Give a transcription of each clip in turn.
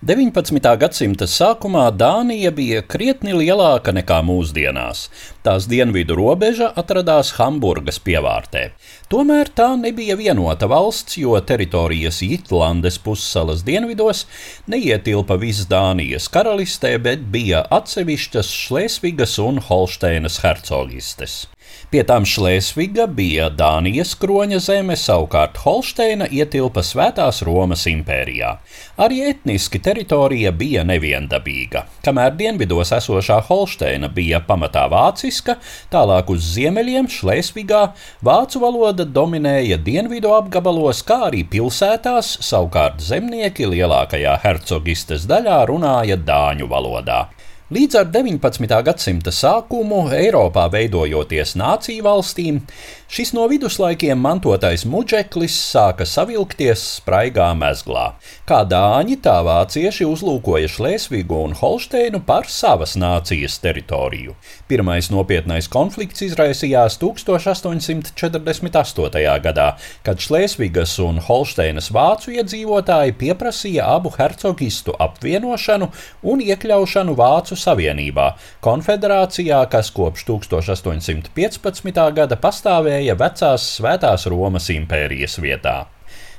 19. gadsimta sākumā Dānija bija krietni lielāka nekā mūsdienās. Tās dienvidu robeža atradās Hamburgas pievārtē. Tomēr tā nebija vienota valsts, jo teritorijas Jutlandes pussalas dienvidos neietilpa visas Dānijas karalistē, bet bija atsevišķas Šlēsvigas un Holšteinas hercogistes. Pie tām Šlēsviga bija Dānijas kroņa zeme, savukārt Holsteina ietilpa Svētās Romas impērijā. Arī etniski teritorija bija neviendabīga. Kamēr dienvidos esošā Holsteina bija pamatā vāciska, tālāk uz ziemeļiem Šlēsvigā vācu valoda dominēja dienvidu apgabalos, kā arī pilsētās, savukārt zemnieki lielākajā hercogistes daļā runāja dāņu valodā. Līdz ar 19. gadsimta sākumu Eiropā veidojoties nāciju valstīm, šis no viduslaikiem mantotais muģeklis sāka savilkties spraigā mezglā. Kā dāņi, tā vācieši uzlūkoja Šlēsvigu un Holsteinu par savas nācijas teritoriju. Pirmais nopietnais konflikts izraisījās 1848. gadā, kad Šlēsvigas un Holsteinas vācu iedzīvotāji pieprasīja abu hercogistu apvienošanu un iekļaušanu Vācu Savienībā, konfederācijā, kas kopš 1815. gada pastāvēja vecās Svētās Romas impērijas vietā.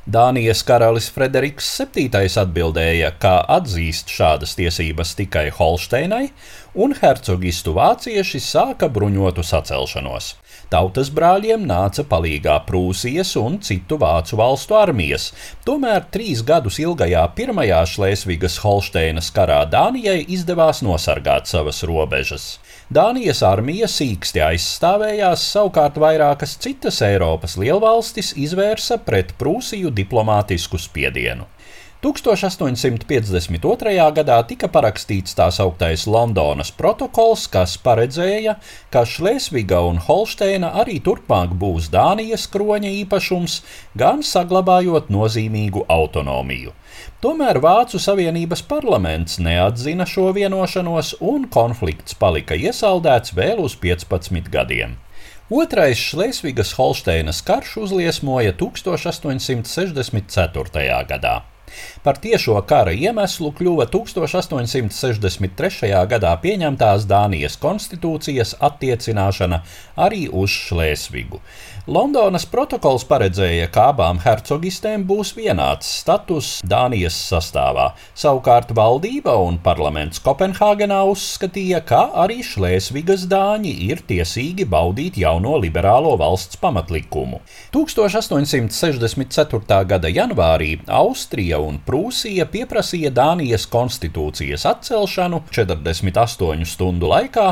Dānijas karalis Frederiks VII atbildēja, ka atzīst šādas tiesības tikai Holsteinai, un hercogistu vācieši sāka bruņotu sacelšanos. Tautas brāļiem nāca palīgā Prūsijas un citu vācu valstu armijas, tomēr trīs gadus ilgajā Pirmajā Šlēsvigas Holsteinas karā Dānijai izdevās nosargāt savas robežas. Dānijas armija sīksti aizstāvējās, savukārt vairākas citas Eiropas lielvalstis izvērsa pret Prūsiju diplomātisku spiedienu. 1852. gadā tika parakstīts tā sauktais Londonas protokols, kas paredzēja, ka Šlēsviga un Holsteina arī turpmāk būs Dānijas kroņa īpašums, gan saglabājot nozīmīgu autonomiju. Tomēr Vācu Savienības parlaments neatzina šo vienošanos, un konflikts palika iesaldēts vēl uz 15 gadiem. Otrais Šlēsvigas Holsteinas karš uzliesmoja 1864. gadā. Par tiešo kara iemeslu kļuva 1863. gadā pieņemtās Dānijas konstitūcijas attiecināšana arī uz Šlēsvigu. Londonas protokols paredzēja, ka abām hercogistēm būs vienāds status Dānijas sastāvā. Savukārt valdība un parlaments Kopenhāgenā uzskatīja, ka arī Šlēsvigas dāņi ir tiesīgi baudīt jauno liberālo valsts pamatlikumu. 1864. gada janvārī Austrija un Prūsija pieprasīja Dānijas konstitūcijas atcelšanu 48 stundu laikā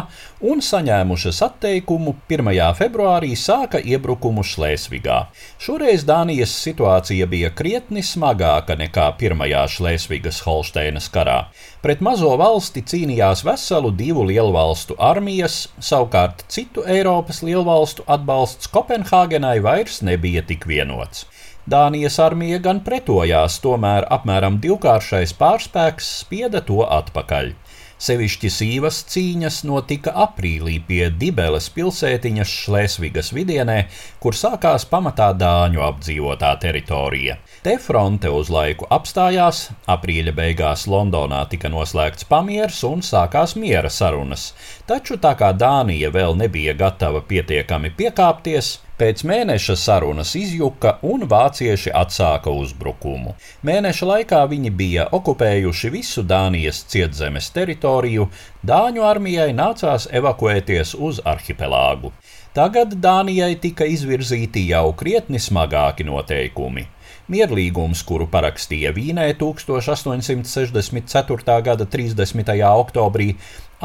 un saņēmušas atteikumu 1. februārī sāka iebrukumu Šlēsvigā. Šoreiz Dānijas situācija bija krietni smagāka nekā pirmajā Šlēsvigas Holsteinas karā. Pret mazo valsti cīnījās veselu divu lielvalstu armijas, savukārt citu Eiropas lielvalstu atbalsts Kopenhāgenai vairs nebija tik vienots. Dānijas armija gan pretojās, tomēr apmēram divkāršais pārspēks spieda to atpakaļ. Sevišķi sīvas cīņas notika aprīlī pie Dibeles pilsētiņas Šlēsvigas vidienē, kur sākās pamatā dāņu apdzīvotā teritorija. Te fronte uz laiku apstājās, aprīļa beigās Londonā tika noslēgts pamieris un sākās miera sarunas, taču tā kā Dānija vēl nebija gatava pietiekami piekāpties, Pēc mēneša sarunas izjuka un vācieši atsāka uzbrukumu. Mēneša laikā viņi bija okupējuši visu Dānijas cietzemes teritoriju, Dāņu armijai nācās evakuēties uz arhipelāgu. Tagad Dānijai tika izvirzīti jau krietni smagāki noteikumi. Mierlīgums, kuru parakstīja Vīnē 1864. gada 30. oktobrī,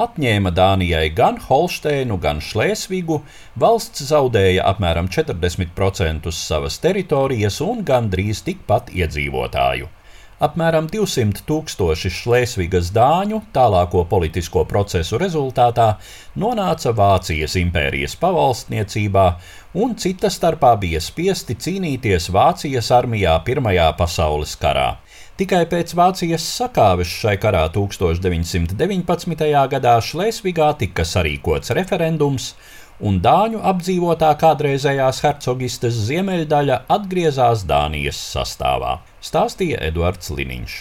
atņēma Dānijai gan Holsteinu, gan Šlēsvigu, valsts zaudēja apmēram 40% savas teritorijas un gandrīz tikpat iedzīvotāju. Apmēram 200 tūkstoši Šlēsvigas dāņu tālāko politisko procesu rezultātā nonāca Vācijas impērijas pavalstniecībā un cita starpā bija spiesti cīnīties Vācijas armijā Pirmajā pasaules karā. Tikai pēc Vācijas sakāves šai karā 1919. gadā Šlēsvigā tika sarīkots referendums, un Dāņu apdzīvotā kādreizējās hercogistes ziemeļdaļa atgriezās Dānijas sastāvā, stāstīja Eduards Liniņš.